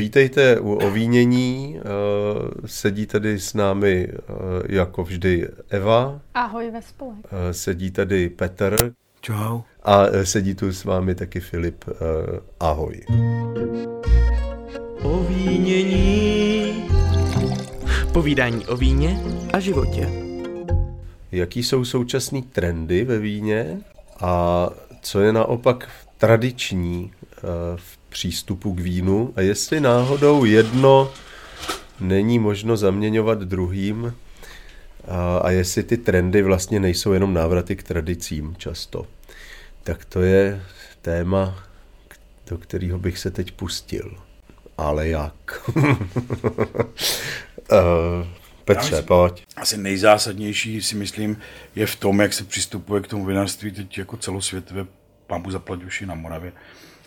vítejte u ovínění. Sedí tady s námi jako vždy Eva. Ahoj ve spolek. Sedí tady Petr. Čau. A sedí tu s vámi taky Filip. Ahoj. Ovínění. Povídání o víně a životě. Jaký jsou současné trendy ve víně a co je naopak tradiční v přístupu k vínu a jestli náhodou jedno není možno zaměňovat druhým a, a jestli ty trendy vlastně nejsou jenom návraty k tradicím často. Tak to je téma, do kterého bych se teď pustil. Ale jak? uh, Petře, myslím, pojď. Asi nejzásadnější si myslím je v tom, jak se přistupuje k tomu vinařství teď jako celosvětově, pámu zaplať uši na Moravě.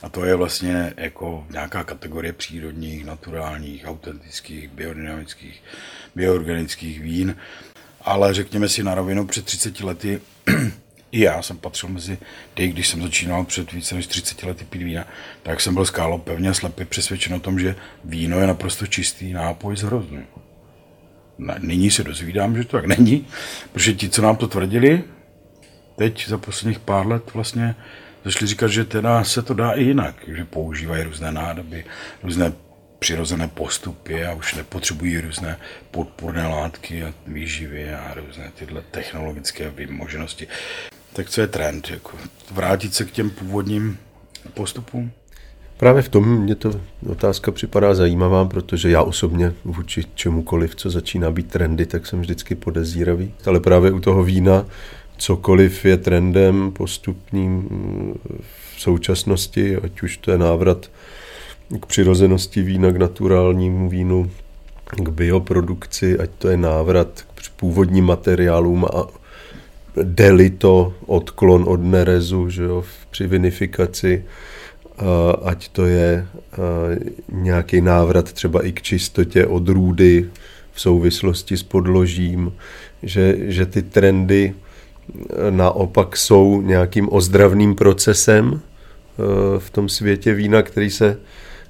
A to je vlastně jako nějaká kategorie přírodních, naturálních, autentických, biodynamických, bioorganických vín. Ale řekněme si na rovinu, před 30 lety i já jsem patřil mezi ty, když jsem začínal před více než 30 lety pít vína, tak jsem byl skálo pevně a slepě přesvědčen o tom, že víno je naprosto čistý nápoj z hroznu. Nyní se dozvídám, že to tak není, protože ti, co nám to tvrdili, teď za posledních pár let vlastně začali říkat, že teda se to dá i jinak, že používají různé nádoby, různé přirozené postupy a už nepotřebují různé podporné látky a výživy a různé tyhle technologické možnosti. Tak co je trend? Jako vrátit se k těm původním postupům? Právě v tom mě to otázka připadá zajímavá, protože já osobně vůči čemukoliv, co začíná být trendy, tak jsem vždycky podezíravý. Ale právě u toho vína cokoliv je trendem postupným v současnosti, ať už to je návrat k přirozenosti vína, k naturálnímu vínu, k bioprodukci, ať to je návrat k původním materiálům a deli to odklon od nerezu že jo, při vinifikaci, ať to je nějaký návrat třeba i k čistotě odrůdy v souvislosti s podložím, že, že ty trendy naopak jsou nějakým ozdravným procesem eh, v tom světě vína, který se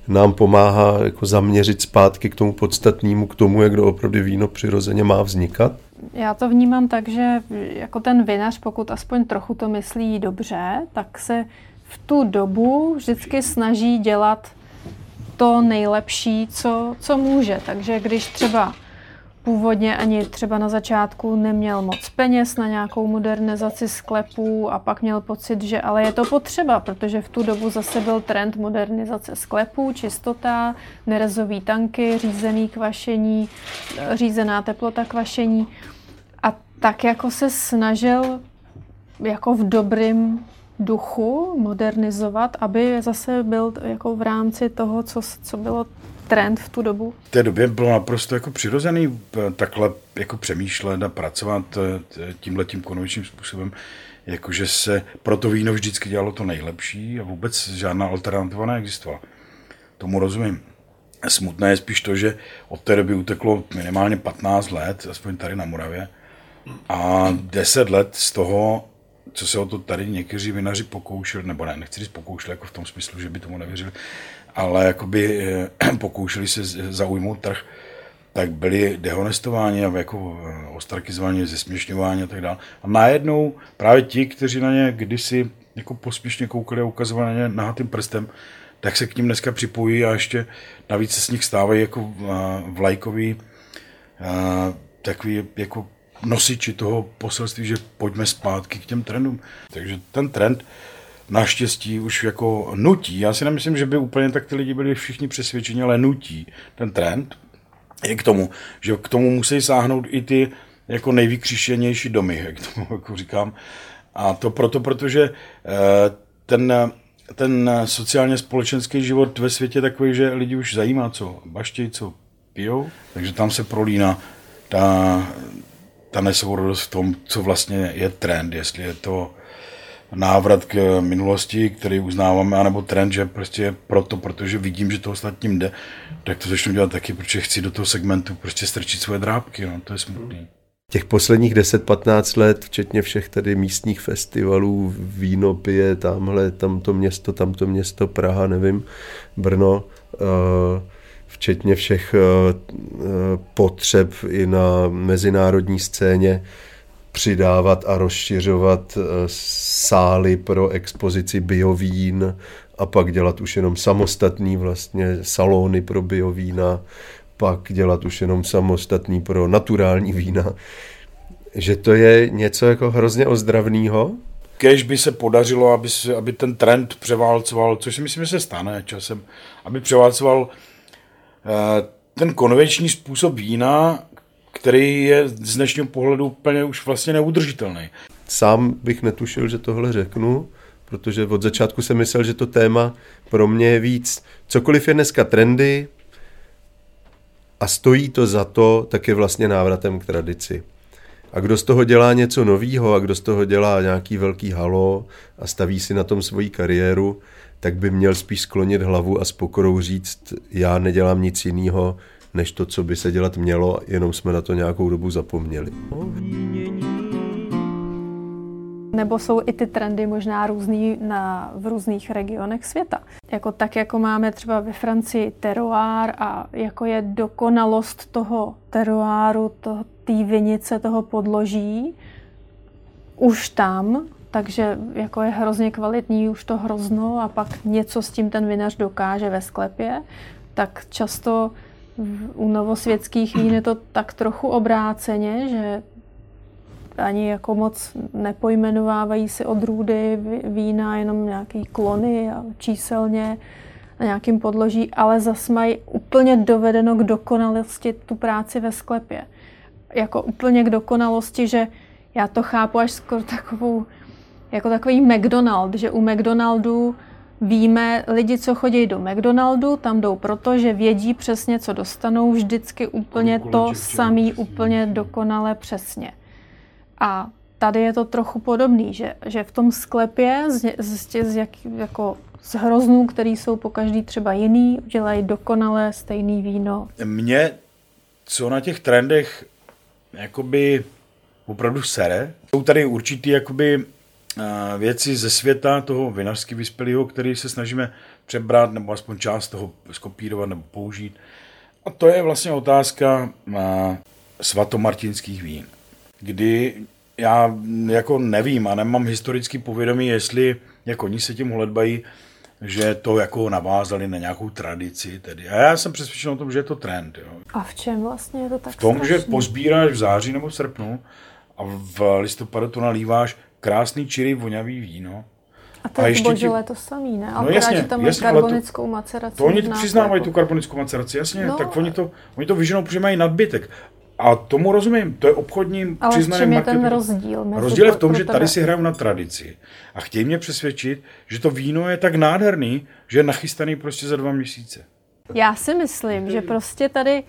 nám pomáhá jako zaměřit zpátky k tomu podstatnému, k tomu, jak opravdu víno přirozeně má vznikat? Já to vnímám tak, že jako ten vinař, pokud aspoň trochu to myslí dobře, tak se v tu dobu vždycky snaží dělat to nejlepší, co, co může. Takže když třeba původně ani třeba na začátku neměl moc peněz na nějakou modernizaci sklepů a pak měl pocit, že ale je to potřeba, protože v tu dobu zase byl trend modernizace sklepů, čistota, nerezový tanky, řízený kvašení, řízená teplota kvašení. A tak jako se snažil jako v dobrým duchu modernizovat, aby zase byl jako v rámci toho, co, co bylo trend v tu dobu? V té době bylo naprosto jako přirozený takhle jako přemýšlet a pracovat eh, tímhle tím konvenčním způsobem, jakože se pro to víno vždycky dělalo to nejlepší a vůbec žádná alternativa neexistovala. Tomu rozumím. Smutné je spíš to, že od té doby uteklo minimálně 15 let, aspoň tady na Moravě, a 10 let z toho, co se o to tady někteří vinaři pokoušeli, nebo ne, nechci říct pokoušeli jako v tom smyslu, že by tomu nevěřili, ale jakoby eh, pokoušeli se zaujmout trh, tak byli dehonestováni a jako eh, ostrakizovaní, zesměšňováni a tak dále. A najednou právě ti, kteří na ně kdysi jako pospíšně koukali a ukazovali na ně nahatým prstem, tak se k ním dneska připojí a ještě navíc se z nich stávají jako eh, vlajkový takový jako nosiči toho poselství, že pojďme zpátky k těm trendům. Takže ten trend naštěstí už jako nutí, já si nemyslím, že by úplně tak ty lidi byli všichni přesvědčeni, ale nutí ten trend je k tomu, že k tomu musí sáhnout i ty jako nejvykříšenější domy, jak tomu jako říkám. A to proto, protože eh, ten, ten sociálně společenský život ve světě je takový, že lidi už zajímá, co baštějí, co pijou, takže tam se prolíná ta, ta nesourodost v tom, co vlastně je trend, jestli je to návrat k minulosti, který uznáváme, anebo trend, že prostě proto, protože vidím, že to ostatním jde, tak to začnu dělat taky, protože chci do toho segmentu prostě strčit svoje drápky, no, to je smutný. Těch posledních 10-15 let, včetně všech tady místních festivalů, víno pije, tamhle, tamto město, tamto město, Praha, nevím, Brno, uh, včetně všech potřeb i na mezinárodní scéně přidávat a rozšiřovat sály pro expozici biovín a pak dělat už jenom samostatný vlastně salony pro biovína, pak dělat už jenom samostatný pro naturální vína. Že to je něco jako hrozně ozdravného. Kež by se podařilo, aby, se, aby ten trend převálcoval, což si myslím, že se stane časem, aby převálcoval eh, ten konvenční způsob vína, který je z dnešního pohledu úplně už vlastně neudržitelný. Sám bych netušil, že tohle řeknu, protože od začátku jsem myslel, že to téma pro mě je víc. Cokoliv je dneska trendy a stojí to za to, tak je vlastně návratem k tradici. A kdo z toho dělá něco novýho a kdo z toho dělá nějaký velký halo a staví si na tom svoji kariéru, tak by měl spíš sklonit hlavu a s pokorou říct, já nedělám nic jiného, než to, co by se dělat mělo, jenom jsme na to nějakou dobu zapomněli. Nebo jsou i ty trendy možná různý na, v různých regionech světa. Jako tak, jako máme třeba ve Francii teroár a jako je dokonalost toho teroáru, té vinice, toho podloží, už tam, takže jako je hrozně kvalitní už to hrozno a pak něco s tím ten vinař dokáže ve sklepě, tak často u novosvětských vín je to tak trochu obráceně, že ani jako moc nepojmenovávají si odrůdy vína, jenom nějaký klony a číselně na nějakým podloží, ale zas mají úplně dovedeno k dokonalosti tu práci ve sklepě. Jako úplně k dokonalosti, že já to chápu až skoro takovou, jako takový McDonald, že u McDonaldu víme, lidi, co chodí do McDonaldu, tam jdou proto, že vědí přesně, co dostanou, vždycky úplně to samý, úplně dokonale přesně. A tady je to trochu podobný, že, že v tom sklepě z, z, z, jak, jako z hroznů, který jsou po každý třeba jiný, dělají dokonalé stejný víno. Mně, co na těch trendech jakoby opravdu sere, jsou tady určitý jakoby věci ze světa toho vinařsky vyspělého, který se snažíme přebrat nebo aspoň část toho skopírovat nebo použít. A to je vlastně otázka eh, svatomartinských vín kdy já jako nevím a nemám historický povědomí, jestli jako oni se tím hledbají, že to jako navázali na nějakou tradici tedy. A já jsem přesvědčen o tom, že je to trend. Jo. A v čem vlastně je to tak V tom, strašný? že pozbíráš v září nebo v srpnu a v listopadu to nalíváš krásný čirý vonavý víno. A to je božele to samý, ne? Ale no jasně, že tam mají karbonickou to, maceraci. To oni přiznávají jako... tu karbonickou maceraci, jasně, no, tak oni to, oni to vyženou, protože mají nadbytek. A tomu rozumím, to je obchodním Ale přiznaným je ten rozdíl? Rozdíl je v tom, že tady si hrajou na tradici a chtějí mě přesvědčit, že to víno je tak nádherný, že je nachystaný prostě za dva měsíce. Já si myslím, že prostě tady,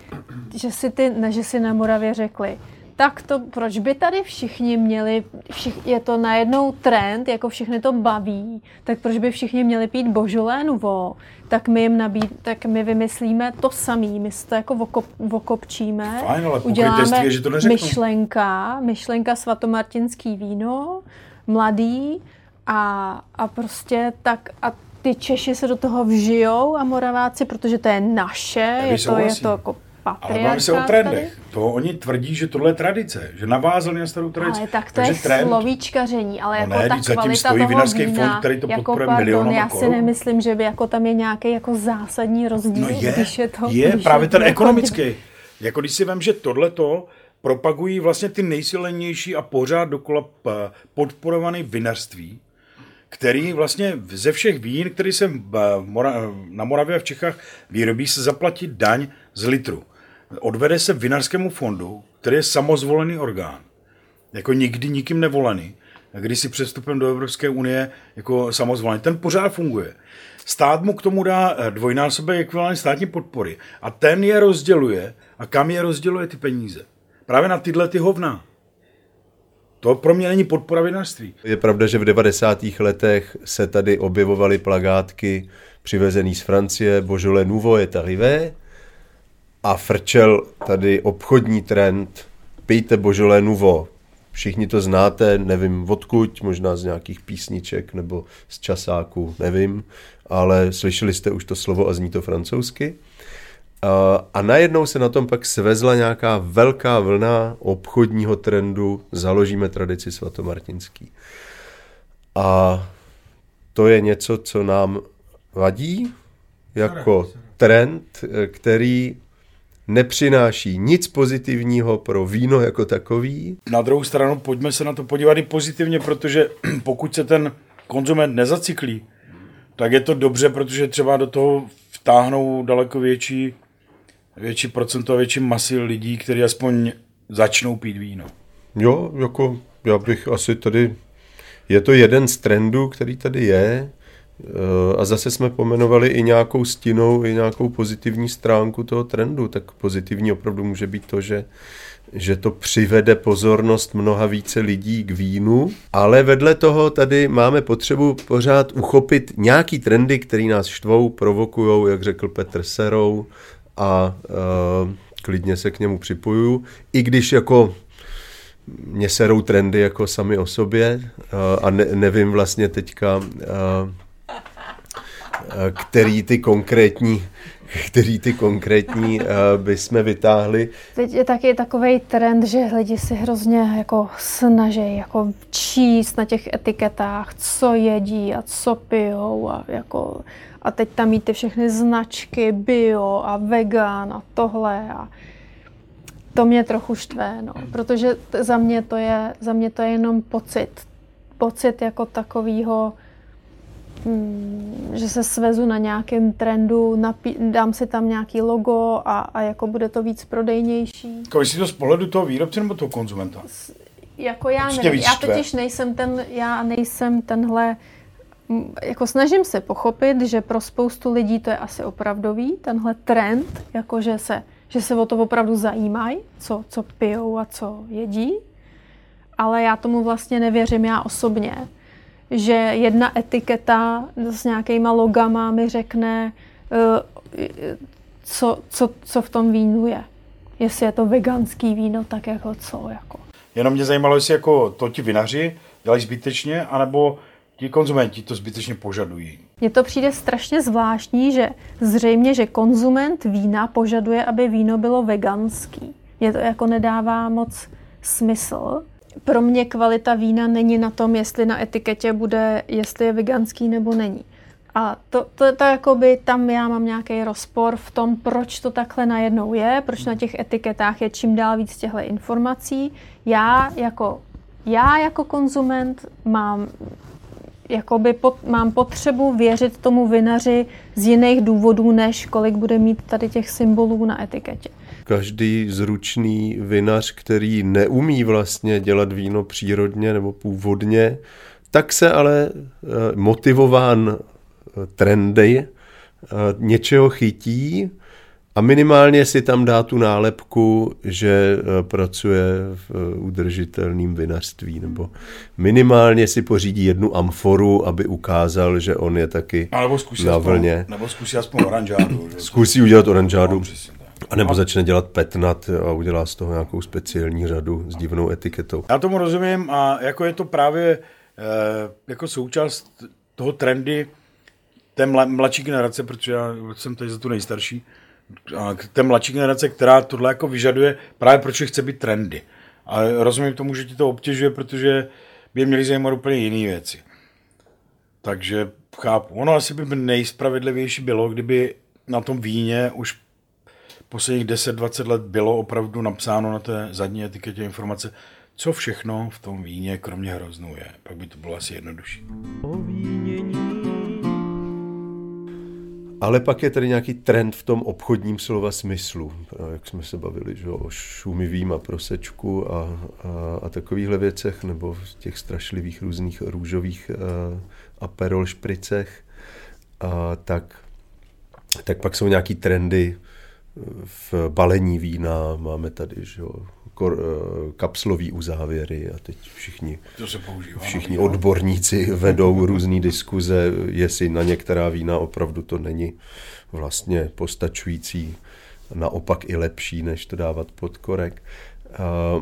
že si, ty, ne, že si na Moravě řekli, tak to, proč by tady všichni měli, všich, je to najednou trend, jako všechny to baví, tak proč by všichni měli pít Božolé Nuvo, tak my jim nabíd, tak my vymyslíme to samý, my to jako vokop, vokopčíme, Fajn, ale uděláme je, že to myšlenka, myšlenka svatomartinský víno, mladý a, a prostě tak a ty Češi se do toho vžijou a Moraváci, protože to je naše, je to, je to jako ale máme se o trendech. Tady? To oni tvrdí, že tohle je tradice, že navázali na starou tradici. Ale tak to Takže je trend... slovíčkaření, ale no jako ne, ta kvalita stojí toho vinařský vína, fond, který to jako podporuje milionama Já si nemyslím, že by jako tam je nějaký jako zásadní rozdíl, no je, když je to... Je, když právě je ten jako... ekonomický. Jako když si vím, že tohleto propagují vlastně ty nejsilnější a pořád dokola podporované vinařství, který vlastně ze všech vín, který se na Moravě a v Čechách vyrobí, se zaplatí daň z litru odvede se vinařskému fondu, který je samozvolený orgán, jako nikdy nikým nevolený, když si přestupem do Evropské unie jako samozvolený. Ten pořád funguje. Stát mu k tomu dá eh, dvojnásobek ekvivalent státní podpory a ten je rozděluje a kam je rozděluje ty peníze. Právě na tyhle ty hovna. To pro mě není podpora vinařství. Je pravda, že v 90. letech se tady objevovaly plagátky přivezený z Francie, Beaujolais Nouveau est arrivé, a frčel tady obchodní trend pijte Božolé Nuvo. Všichni to znáte, nevím odkud, možná z nějakých písniček nebo z časáků, nevím, ale slyšeli jste už to slovo a zní to francouzsky. A najednou se na tom pak svezla nějaká velká vlna obchodního trendu, založíme tradici svatomartinský. A to je něco, co nám vadí jako trend, který nepřináší nic pozitivního pro víno jako takový. Na druhou stranu pojďme se na to podívat i pozitivně, protože pokud se ten konzument nezacyklí, tak je to dobře, protože třeba do toho vtáhnou daleko větší, větší procento a větší masy lidí, kteří aspoň začnou pít víno. Jo, jako já bych asi tady, je to jeden z trendů, který tady je, a zase jsme pomenovali i nějakou stinou, i nějakou pozitivní stránku toho trendu. Tak pozitivní opravdu může být to, že, že to přivede pozornost mnoha více lidí k vínu, ale vedle toho tady máme potřebu pořád uchopit nějaký trendy, které nás štvou, provokují, jak řekl Petr Serou, a uh, klidně se k němu připojuju, i když jako mě serou trendy jako sami o sobě uh, a ne, nevím vlastně teďka, který ty konkrétní který ty konkrétní uh, bychom vytáhli. Teď je taky takový trend, že lidi si hrozně jako snaží jako číst na těch etiketách, co jedí a co pijou a jako a teď tam mít ty všechny značky bio a vegan a tohle a to mě trochu štve, no, protože za mě to je, za mě to je jenom pocit. Pocit jako takového že se svezu na nějakém trendu, napí- dám si tam nějaký logo a, a jako bude to víc prodejnější. Jako jestli to z pohledu toho výrobce nebo toho konzumenta? Jako já nevím, já totiž nejsem ten, já nejsem tenhle, jako snažím se pochopit, že pro spoustu lidí to je asi opravdový, tenhle trend, jako že se, že se o to opravdu zajímají, co, co pijou a co jedí, ale já tomu vlastně nevěřím já osobně že jedna etiketa s nějakýma logama mi řekne, eh, co, co, co v tom vínu je. Jestli je to veganský víno, tak jako co. Jako. Jenom mě zajímalo, jestli jako to ti vinaři dělají zbytečně, anebo ti konzumenti to zbytečně požadují. Mně to přijde strašně zvláštní, že zřejmě, že konzument vína požaduje, aby víno bylo veganský. Mně to jako nedává moc smysl pro mě kvalita vína není na tom, jestli na etiketě bude, jestli je veganský nebo není. A to, to, to jakoby tam já mám nějaký rozpor v tom, proč to takhle najednou je, proč na těch etiketách je čím dál víc těchto informací. Já jako, já jako konzument mám jakoby pot, mám potřebu věřit tomu vinaři z jiných důvodů, než kolik bude mít tady těch symbolů na etiketě. Každý zručný vinař, který neumí vlastně dělat víno přírodně nebo původně, tak se ale eh, motivován eh, trendy eh, něčeho chytí a minimálně si tam dá tu nálepku, že pracuje v udržitelném vinařství, nebo minimálně si pořídí jednu amforu, aby ukázal, že on je taky nebo na vlně. Aspoň, nebo zkusí aspoň oranžádu. Zkusí udělat oranžádu. No, a nebo začne dělat petnat a udělá z toho nějakou speciální řadu s divnou etiketou. Já tomu rozumím a jako je to právě e, jako součást toho trendy té mladší generace, protože já jsem tady za tu nejstarší, a té mladší generace, která tohle jako vyžaduje právě proč chce být trendy. A rozumím tomu, že ti to obtěžuje, protože by měli zajímat úplně jiné věci. Takže chápu. Ono asi by nejspravedlivější bylo, kdyby na tom víně už posledních 10-20 let bylo opravdu napsáno na té zadní etiketě informace, co všechno v tom víně kromě hroznů je. Pak by to bylo asi jednodušší. Ale pak je tady nějaký trend v tom obchodním slova smyslu, jak jsme se bavili že, o šumivým a prosečku a, a, a takovýchhle věcech, nebo v těch strašlivých různých růžových a, perol špricech, a, tak, tak pak jsou nějaký trendy, v balení vína, máme tady že jo, kor, eh, kapslový uzávěry a teď všichni, to se používá všichni odborníci vedou různé diskuze, jestli na některá vína opravdu to není vlastně postačující, naopak i lepší, než to dávat pod korek.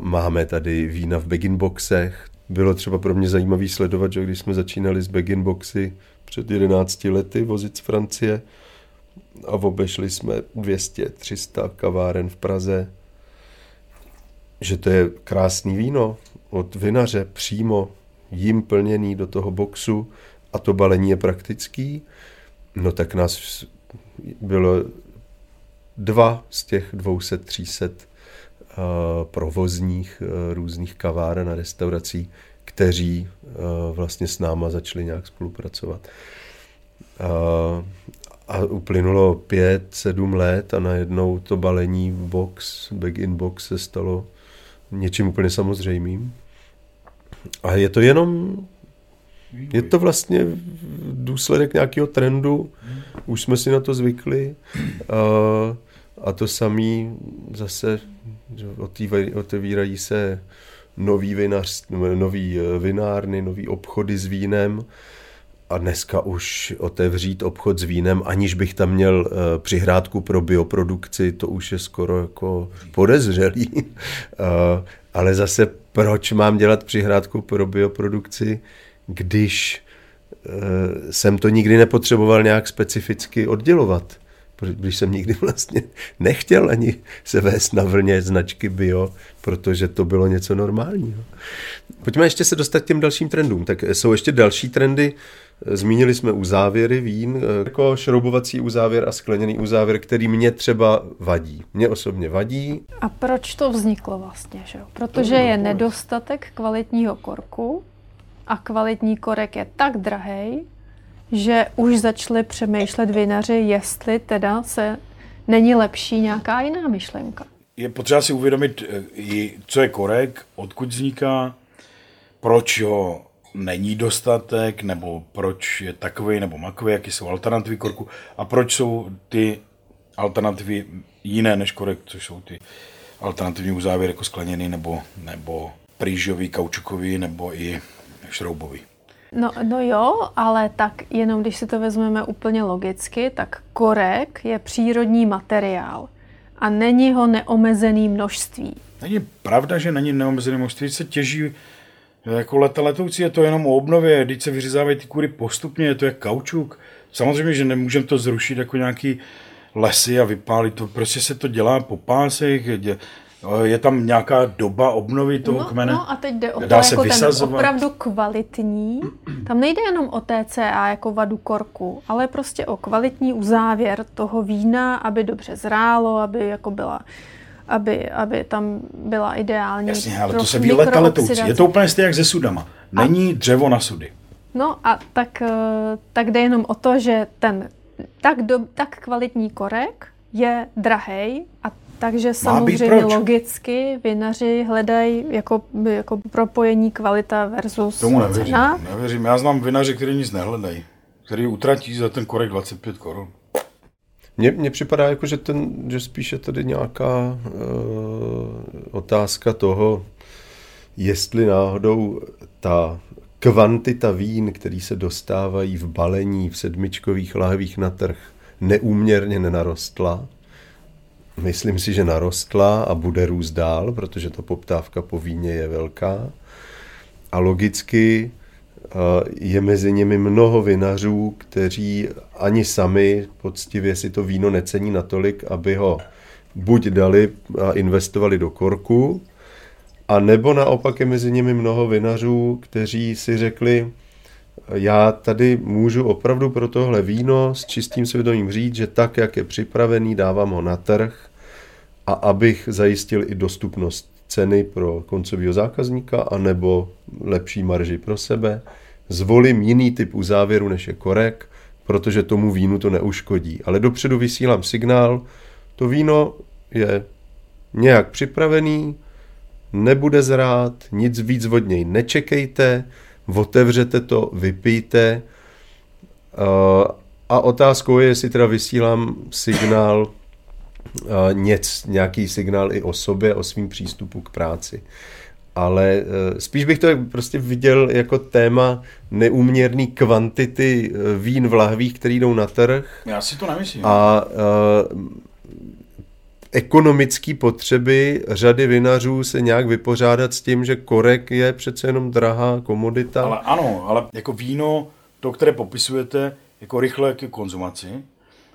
Máme tady vína v begin boxech. Bylo třeba pro mě zajímavý sledovat, že když jsme začínali s begin boxy před 11 lety vozit z Francie, a obešli jsme 200-300 kaváren v Praze, že to je krásný víno od vinaře přímo jim plněný do toho boxu a to balení je praktický, no tak nás bylo dva z těch 200-300 uh, provozních uh, různých kaváren a restaurací, kteří uh, vlastně s náma začali nějak spolupracovat. A uplynulo pět, sedm let a najednou to balení box, back in box se stalo něčím úplně samozřejmým. A je to jenom, je to vlastně důsledek nějakého trendu, už jsme si na to zvykli. A, a to samý zase, otevírají se nový, vinař, nový eh, vinárny, nový obchody s vínem a dneska už otevřít obchod s vínem, aniž bych tam měl uh, přihrádku pro bioprodukci, to už je skoro jako podezřelý. uh, ale zase proč mám dělat přihrádku pro bioprodukci, když uh, jsem to nikdy nepotřeboval nějak specificky oddělovat? Když jsem nikdy vlastně nechtěl ani se vést na vlně značky bio, protože to bylo něco normálního. Pojďme ještě se dostat k těm dalším trendům. Tak jsou ještě další trendy, Zmínili jsme uzávěry vín, jako šroubovací uzávěr a skleněný uzávěr, který mě třeba vadí. Mě osobně vadí. A proč to vzniklo vlastně? Že? Protože je nedostatek kvalitního korku a kvalitní korek je tak drahý, že už začali přemýšlet vinaři, jestli teda se není lepší nějaká jiná myšlenka. Je potřeba si uvědomit, eh, co je korek, odkud vzniká, proč ho není dostatek, nebo proč je takový nebo makový, jaký jsou alternativy korku a proč jsou ty alternativy jiné než korek, což jsou ty alternativní uzávěry jako skleněný nebo, nebo prýžový, kaučukový nebo i šroubový. No, no jo, ale tak jenom když si to vezmeme úplně logicky, tak korek je přírodní materiál a není ho neomezený množství. Není pravda, že není neomezený množství, se těží jako leta letoucí je to jenom o obnově, když se vyřezávají ty kůry postupně, je to jak kaučuk. Samozřejmě, že nemůžeme to zrušit jako nějaký lesy a vypálit to. Prostě se to dělá po pásech, je tam nějaká doba obnovy toho no, kmene. No a teď jde o to, Dá se jako vysazovat. ten opravdu kvalitní. Tam nejde jenom o TCA jako vadu korku, ale prostě o kvalitní uzávěr toho vína, aby dobře zrálo, aby jako byla aby, aby tam byla ideální Jasně, ale to se ví leta letoucí. Je to úplně stejně jak se sudama. Není a, dřevo na sudy. No a tak, eh, tak jde jenom o to, že ten tak, do, tak kvalitní korek je drahej a takže samozřejmě logicky vinaři hledají jako, jako propojení kvalita versus Tomu nevěřím, cena. nevěřím. Já znám vinaři, kteří nic nehledají, který utratí za ten korek 25 korun. Mně, mně připadá, jako, že, ten, že spíše tady nějaká uh, otázka toho, jestli náhodou ta kvantita vín, který se dostávají v balení, v sedmičkových lahvích na trh, neúměrně nenarostla. Myslím si, že narostla a bude růst dál, protože ta poptávka po víně je velká. A logicky je mezi nimi mnoho vinařů, kteří ani sami poctivě si to víno necení natolik, aby ho buď dali a investovali do korku, a nebo naopak je mezi nimi mnoho vinařů, kteří si řekli, já tady můžu opravdu pro tohle víno s čistým svědomím říct, že tak, jak je připravený, dávám ho na trh a abych zajistil i dostupnost ceny pro koncového zákazníka anebo lepší marži pro sebe, zvolím jiný typ uzávěru než je korek, protože tomu vínu to neuškodí. Ale dopředu vysílám signál, to víno je nějak připravený, nebude zrát, nic víc od něj nečekejte, otevřete to, vypijte. A otázkou je, jestli teda vysílám signál, něc, nějaký signál i o sobě, o svým přístupu k práci ale eh, spíš bych to prostě viděl jako téma neúměrný kvantity eh, vín v lahvích, které jdou na trh. Já si to nemyslím. A uh, ekonomické potřeby řady vinařů se nějak vypořádat s tím, že korek je přece jenom drahá komodita. Ale ano, ale jako víno, to, které popisujete, jako rychle k konzumaci,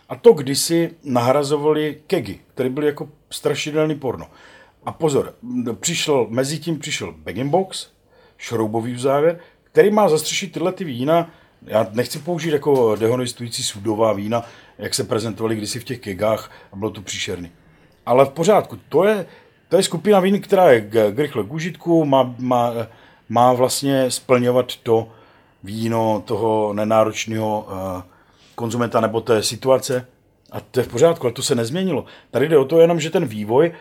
A to kdysi nahrazovali kegy, které byly jako strašidelný porno. A pozor, přišel, mezi tím přišel bag box, šroubový závěr, který má zastřešit tyhle ty vína. Já nechci použít jako dehonestující sudová vína, jak se prezentovali kdysi v těch kegách a bylo to příšerný. Ale v pořádku, to je, to je skupina vín, která je k, k rychle k užitku, má, má, má vlastně splňovat to víno toho nenáročného uh, konzumenta nebo té situace. A to je v pořádku, ale to se nezměnilo. Tady jde o to jenom, že ten vývoj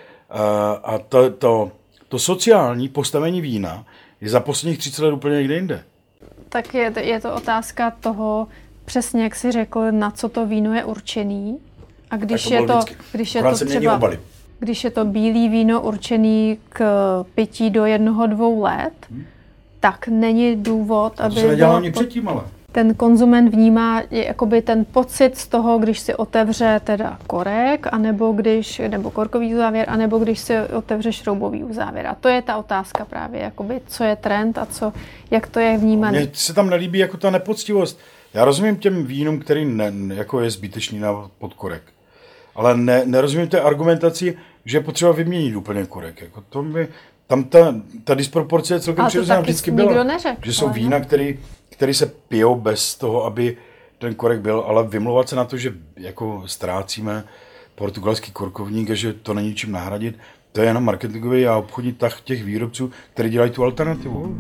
a to, to, to sociální postavení vína je za posledních 30 let úplně někde jinde. Tak je, je to otázka toho, přesně jak si řekl, na co to víno je určený. A když to je to, vždycky. když je Akorát to třeba, obaly. když je to bílý víno určený k pití do jednoho, dvou let, tak není důvod, To aby se nedělalo ani předtím, ale. Ten konzument vnímá jakoby ten pocit z toho, když si otevře teda korek, anebo když, nebo korkový uzávěr, anebo když si otevře šroubový uzávěr. A to je ta otázka právě, jakoby, co je trend a co, jak to je vnímané. Mně se tam nelíbí jako ta nepoctivost. Já rozumím těm vínům, který ne, jako je zbytečný na podkorek. Ale ne, nerozumím té argumentaci, že je potřeba vyměnit úplně korek. Jako to mi, tam ta, ta disproporce je celkem přirozená vždycky byla. neřekl, že jsou vína, které který se pijou bez toho, aby ten korek byl, ale vymlouvat se na to, že jako ztrácíme portugalský korkovník a že to není čím nahradit, to je jenom marketingový a obchodní tah těch výrobců, kteří dělají tu alternativu.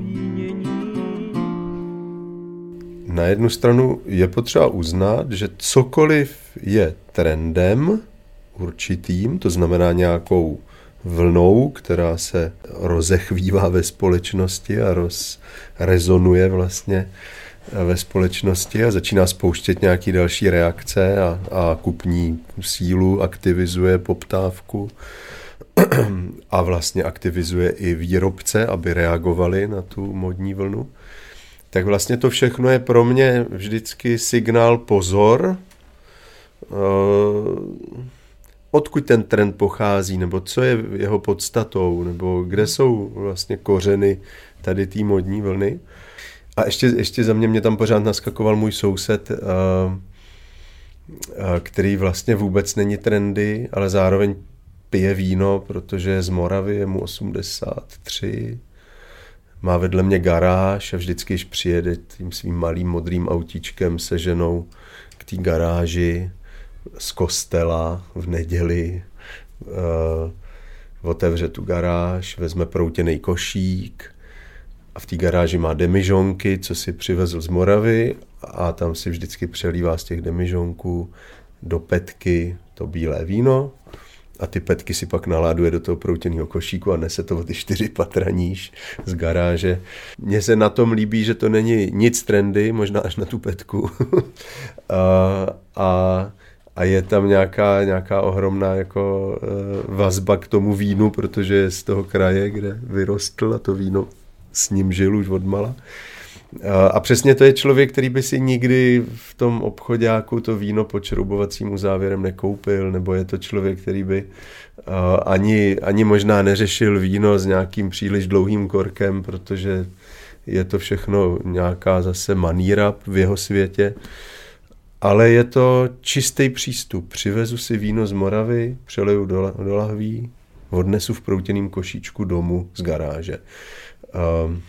Na jednu stranu je potřeba uznat, že cokoliv je trendem určitým, to znamená nějakou vlnou, která se rozechvívá ve společnosti a roz, rezonuje vlastně ve společnosti a začíná spouštět nějaký další reakce a, a kupní sílu, aktivizuje poptávku a vlastně aktivizuje i výrobce, aby reagovali na tu modní vlnu. Tak vlastně to všechno je pro mě vždycky signál pozor, eh, odkud ten trend pochází, nebo co je jeho podstatou, nebo kde jsou vlastně kořeny tady té modní vlny. A ještě, ještě za mě mě tam pořád naskakoval můj soused, eh, eh, který vlastně vůbec není trendy, ale zároveň pije víno, protože je z Moravy, je mu 83, má vedle mě garáž a vždycky, když přijede tím svým malým modrým autíčkem se ženou k té garáži z kostela v neděli, uh, otevře tu garáž, vezme proutěný košík a v té garáži má demižonky, co si přivezl z Moravy a tam si vždycky přelívá z těch demižonků do petky to bílé víno a ty petky si pak naláduje do toho proutěného košíku a nese to o ty čtyři patra níž z garáže. Mně se na tom líbí, že to není nic trendy, možná až na tu petku. a, a, a je tam nějaká, nějaká ohromná jako uh, vazba k tomu vínu, protože je z toho kraje, kde vyrostl a to víno s ním žil už odmala. A přesně to je člověk, který by si nikdy v tom obchodáku to víno pod šroubovacím závěrem nekoupil, nebo je to člověk, který by ani, ani možná neřešil víno s nějakým příliš dlouhým korkem, protože je to všechno nějaká zase maníra v jeho světě. Ale je to čistý přístup. Přivezu si víno z Moravy, přeleju do, do lahví, odnesu v proutěném košíčku domů z garáže. Um,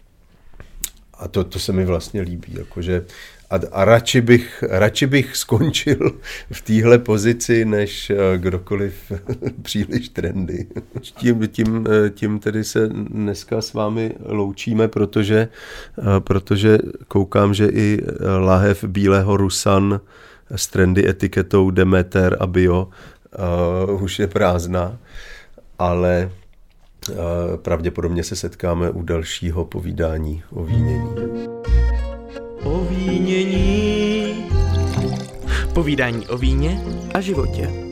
a to, to se mi vlastně líbí, jakože a, a radši, bych, radši bych skončil v téhle pozici, než kdokoliv příliš trendy. Tím, tím, tím tedy se dneska s vámi loučíme, protože, protože koukám, že i lahev bílého Rusan s trendy etiketou Demeter a Bio uh, už je prázdná, ale pravděpodobně se setkáme u dalšího povídání o vínění. O vínění. Povídání o víně a životě.